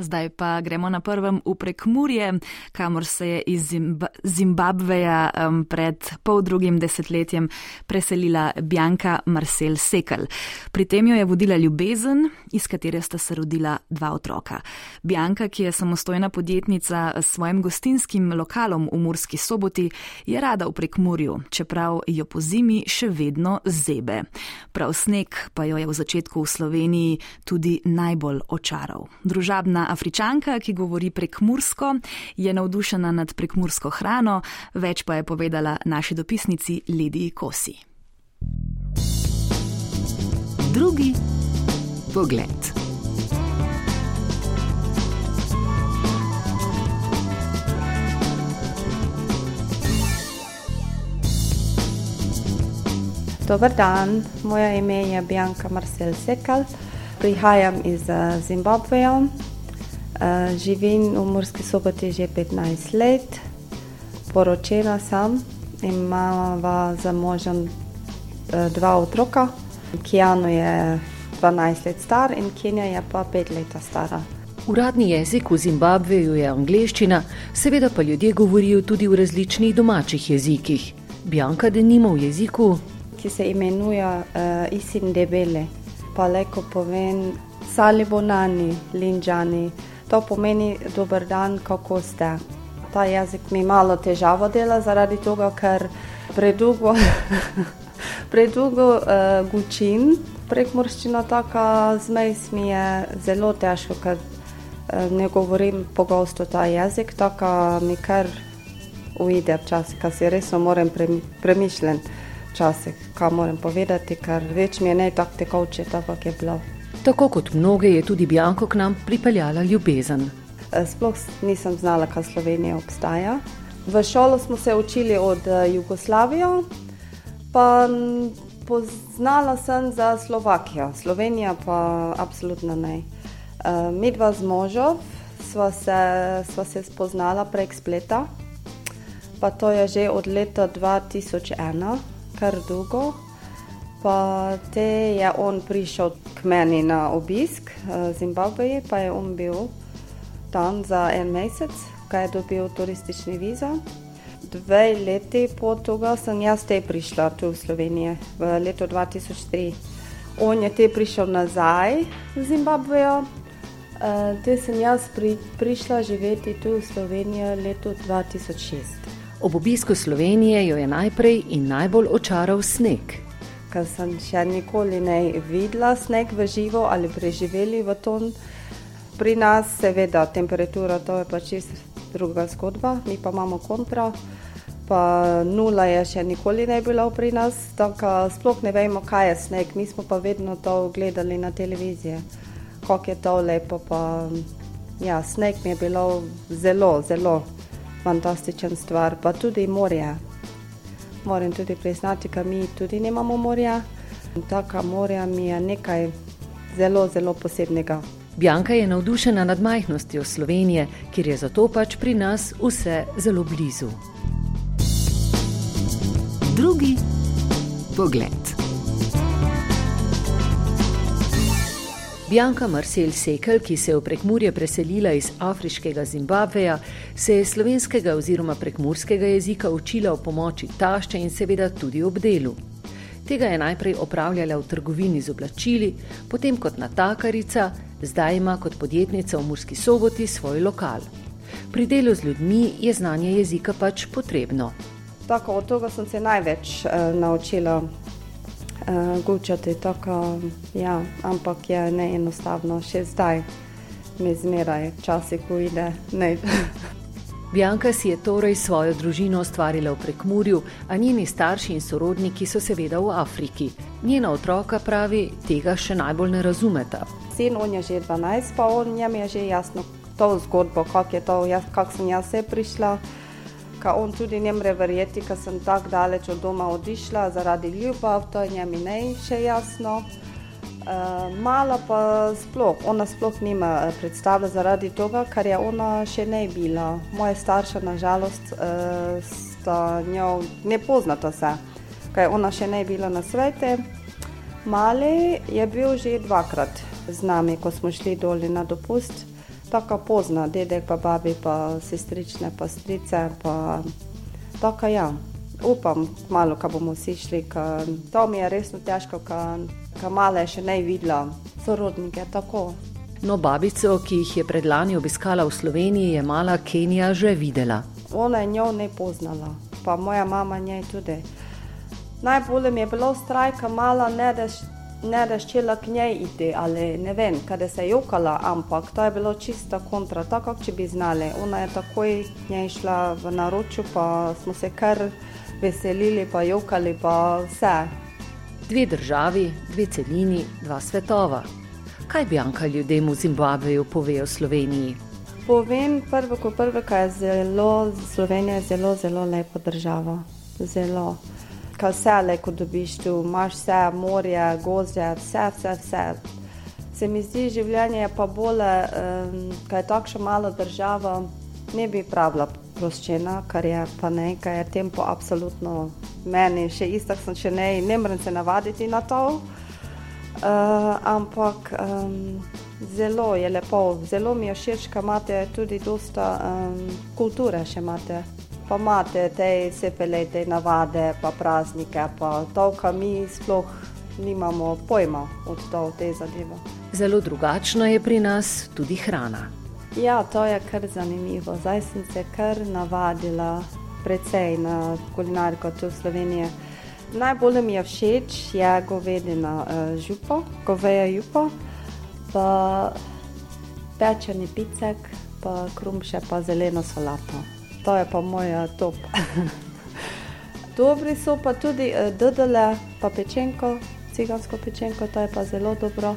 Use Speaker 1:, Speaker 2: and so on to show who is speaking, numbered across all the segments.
Speaker 1: Zdaj pa gremo na prvem v prekmurje, kamor se je iz Zimb Zimbabveja um, pred pol drugim desetletjem preselila Bjanka Marcel Sekel. Pri tem jo je vodila ljubezen, iz katere sta se rodila dva otroka. Bjanka, ki je samostojna podjetnica s svojim gostinskim lokalom v Murski soboti, je rada v prekmurju, čeprav jo po zimi še vedno zebe. Prav sneg pa jo je v začetku v Sloveniji tudi najbolj očaral. Družabna Afričanka, ki govori prekmursko, je navdušena nad prekmursko hrano, več pa je povedala naši dopisnici Lidiji Kosi.
Speaker 2: Drugi pogled.
Speaker 3: Dober dan, moje ime je Bjanka Marcel Sekal, prihajam iz Zimbabveja, živim v Murski soboti že 15 let, poročena sem, imam za možem dva otroka, Kijano je 12 let star in Kenja je pa 5 let stara.
Speaker 2: Uradni jezik v Zimbabveju je angleščina, seveda pa ljudje govorijo tudi v različnih domačih jezikih. Bjanka denimo v jeziku
Speaker 3: ki se imenuje uh, Isin Debele, pa leko povem Salibonani, Linjani. To pomeni dober dan, kako ste. Ta jezik mi malo težavo dela zaradi tega, ker predolgo, predolgo uh, gučim. Prekmorščina taka zmej mi je zelo težko, ker uh, ne govorim pogosto ta jezik, tako mi kar uide včasih, kar si resno moram premišljati včasih, kaj moram povedati, ker več mi je ne tako tekoče, tako je bilo.
Speaker 2: Tako kot mnoge je tudi Bjanko k nam pripeljala ljubezen.
Speaker 3: Eh, sploh nisem znala, kaj Slovenija obstaja. V šolo smo se učili od eh, Jugoslavije, pa poznala sem za Slovakijo, Slovenija pa absolutno ne. Eh, mi dva z možom sva se, sva se spoznala prek spleta, pa to je že od leta 2001 kar dolgo. Pa te je on prišel k meni na obisk v Zimbabveji, pa je on bil tam za en mesec, kaj je dobil turistični viza. Dve leti po tega sem jaz te prišla tu v Slovenijo, v letu 2003. On je te prišel nazaj v Zimbabvejo, te sem jaz pri, prišla živeti tu v Slovenijo letu 2006.
Speaker 2: Ob obisku Slovenije jo je najprej in najbolj očaral sneg.
Speaker 3: Ker sem še nikoli ne videla sneg v živo ali preživeli v ton. Pri nas, seveda, temperatura to je pač čisto druga zgodba, mi pa imamo kontra. Pa nula je še nikoli ne bila pri nas, tako sploh ne vemo, kaj je sneg. Mi smo pa vedno to gledali na televiziji, kako je to lepo. Pa, ja, sneg mi je bilo zelo, zelo fantastičen stvar, pa tudi morje. Moram tudi priznati, da mi tudi nimamo morja. Taka morja mi je nekaj zelo, zelo posebnega.
Speaker 2: Bjanka je navdušena nad majhnostjo Slovenije, kjer je zato pač pri nas vse zelo blizu.
Speaker 4: Drugi pogled.
Speaker 2: Bjanka Marcel Sekel, ki se je v prekmurje preselila iz afriškega Zimbabveja, se je slovenskega oziroma prekmurskega jezika učila v pomoči tašče in seveda tudi ob delu. Tega je najprej opravljala v trgovini z oblačili, potem kot natakarica, zdaj ima kot podjetnica v Murski soboti svoj lokal. Pri delu z ljudmi je znanje jezika pač potrebno.
Speaker 3: Tako od tega sem se največ uh, naučila uh, gučati, tako, ja, ampak je neenostavno, še zdaj mi zmeraj, včasih uide.
Speaker 2: Bjanka si je torej svojo družino ustvarila v prekmurju, a njeni starši in sorodniki so seveda v Afriki. Njena otroka pravi, tega še najbolj ne razumeta.
Speaker 3: Sin on je že 12, pa on njem je že jasno to zgodbo, kako kak sem jaz se prišla ka on tudi ne more verjeti, ker sem tako daleč od doma odišla zaradi ljubav, to je njemi ne še jasno. Uh, mala pa sploh, ona sploh nima eh, predstave zaradi tega, ker je ona še ne bila. Moje starše, nažalost, uh, sta njo ne poznata se, ker ona še ne bila na svete. Mali je bil že dvakrat z nami, ko smo šli dolje na dopust tako pozna, dedek, pa babi, pa sestrične, pa strice, pa tako ja. Upam, malo, ko bomo vsi šli, to mi je resno težko, ker male še ne videla, sorodnike tako.
Speaker 2: No, babico, ki jih je predlani obiskala v Sloveniji, je mala Kenija že videla.
Speaker 3: Ona je njo ne poznala, pa moja mama njej tudi. Najbolje mi je bilo straj, ker mala ne daš ne da ščela k njej iti, ali ne vem, kada se je jokala, ampak to je bilo čisto kontra, tako če bi znali. Ona je takoj k njej šla v naročju, pa smo se kar veselili, pa jokali, pa vse.
Speaker 2: Dve državi, dve celini, dva svetova. Kaj Bjanka ljudem v Zimbabveju pove o Sloveniji?
Speaker 3: Povem prvo, ko prvo, kaj je zelo, Slovenija je zelo, zelo lepa država. Zelo kaj vse lepo dobiš tu, imaš vse, morje, gozje, vse, vse, vse. Se mi zdi, življenje je pa bolje, um, kaj je tako malo država, ne bi pravila proščena, kar je pa nekaj, je tempo absolutno meni, še isto sem še ne, ne morem se navaditi na to. Uh, ampak um, zelo je lepo, zelo mi je všeč, da imate tudi dosta um, kulture še imate pa imate te sepele, te navade, pa praznike, pa to, kar mi sploh nimamo pojma od to, te zadeve.
Speaker 2: Zelo drugačna je pri nas tudi hrana.
Speaker 3: Ja, to je kar zanimivo. Zdaj sem se kar navadila precej na kulinariko tu v Sloveniji. Najbolj mi je všeč je govedina uh, župo, goveja jupo, pa pečeni picek, pa krumše, pa zeleno solato to je pa moja top. Dobri so pa tudi uh, dodele, pa pečenko, cigansko pečenko, to je pa zelo dobro.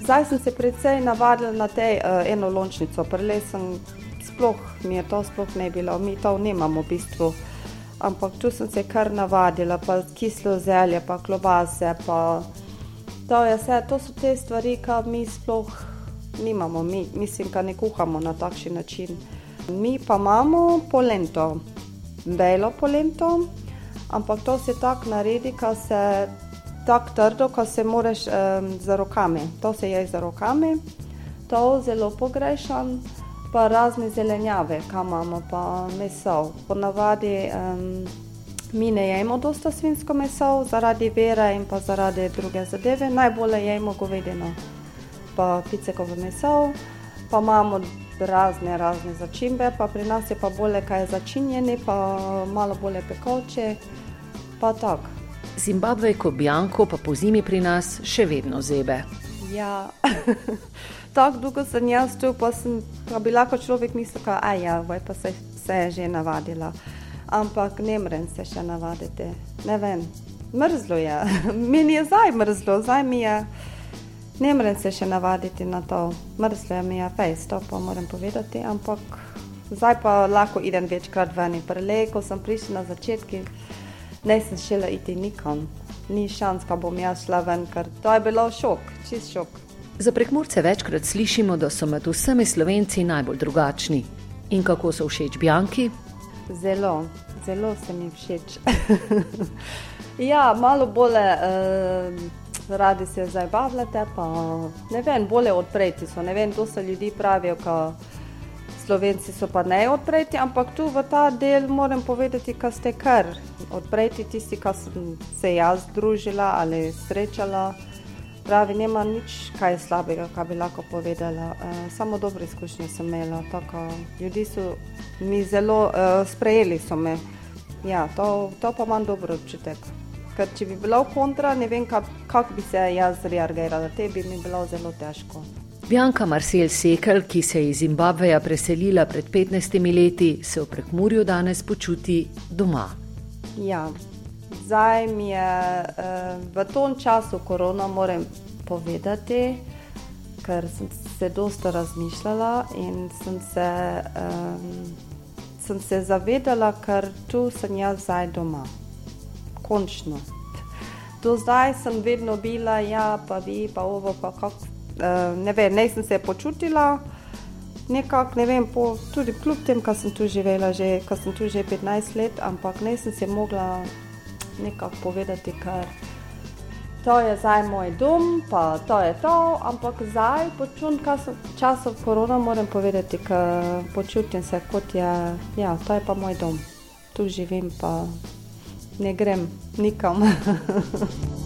Speaker 3: Zdaj sem se predvsej navadila na te uh, eno lončnico, prele sem sploh, mi je to sploh ne bilo, mi to nemamo v bistvu. Ampak tu sem se kar navadila, pa kislo zelje, pa klobase, pa to vse, to so te stvari, ki mi sploh nimamo, mi, mislim, da ne kuhamo na takšen način. Mi pa imamo polento, belo polento, ampak to se tako naredi, da se tako trdo, da se moraš um, z rokami. To se je z rokami, to zelo pogrešam, pa razne zelenjave, kam imamo, pa meso. Ponavadi um, mi ne jemo dosta svinsko meso, zaradi vere in pa zaradi druge zadeve. Najbolje jemo govedino, pa picekovo meso, pa imamo razne, razne začimbe, pa pri nas je pa bolje, kaj je začinjeni, pa malo bolje pekoče, pa tako.
Speaker 2: Zimbabvejko Bjanko pa po zimi pri nas še vedno zebe.
Speaker 3: Ja, tako dolgo sem jaz tu, pa, sem, pa bi lahko človek mislil, da ja, pa se, se je že navadila. Ampak ne morem se še navaditi. Ne vem, mrzlo je. Meni je zdaj mrzlo, zdaj mi je. Ne morem se še navaditi na to, mrzlo mi je fejs, to pa moram povedati, ampak zdaj pa lahko idem večkrat ven. Prele, ko sem prišla na začetki, ne sem šela iti nikom, ni šans, pa bom jaz šla ven, ker to je bilo šok, čist šok.
Speaker 2: Za prekmurce večkrat slišimo, da so med vsemi slovenci najbolj drugačni. In kako so všeč Bjanki?
Speaker 3: Zelo, zelo se mi všeč. ja, malo bolje. Uh, radi se zabavljate, pa ne vem, bolje odpreti so. Ne vem, to se ljudi pravijo, da slovenci so pa ne odpreti, ampak tu v ta del moram povedati, da ste kar odpreti, tisti, ki sem se jaz družila ali srečala. Pravi, nema nič kaj slabega, kar bi lahko povedala. E, samo dobre izkušnje sem imela. Tako, ljudi so mi zelo e, sprejeli, so me. Ja, to, to pa imam dobro občutek ker če bi bilo kontra, ne vem, kako bi se jaz reagirala, te bi mi bilo zelo težko.
Speaker 2: Bjanka Marsel Sekel, ki se je iz Zimbabveja preselila pred 15 leti, se v prekmurju danes počuti doma.
Speaker 3: Ja, zdaj mi je uh, v tom času korona, moram povedati, ker sem se dosta razmišljala in sem se, um, sem se zavedala, ker tu sem jaz zdaj doma končno. Do zdaj sem vedno bila, ja, pa vi, pa ovo, pa kako. Uh, ne vem, ne sem se počutila, nekako, ne vem, po, tudi kljub tem, kar sem tu živela, že, sem tu že 15 let, ampak ne sem se mogla nekako povedati, ker to je zdaj moj dom, pa to je to, ampak zdaj, počutim časov korona, moram povedati, ker počutim se kot je, ja, to je pa moj dom. Tu živim, pa ne grem nikam.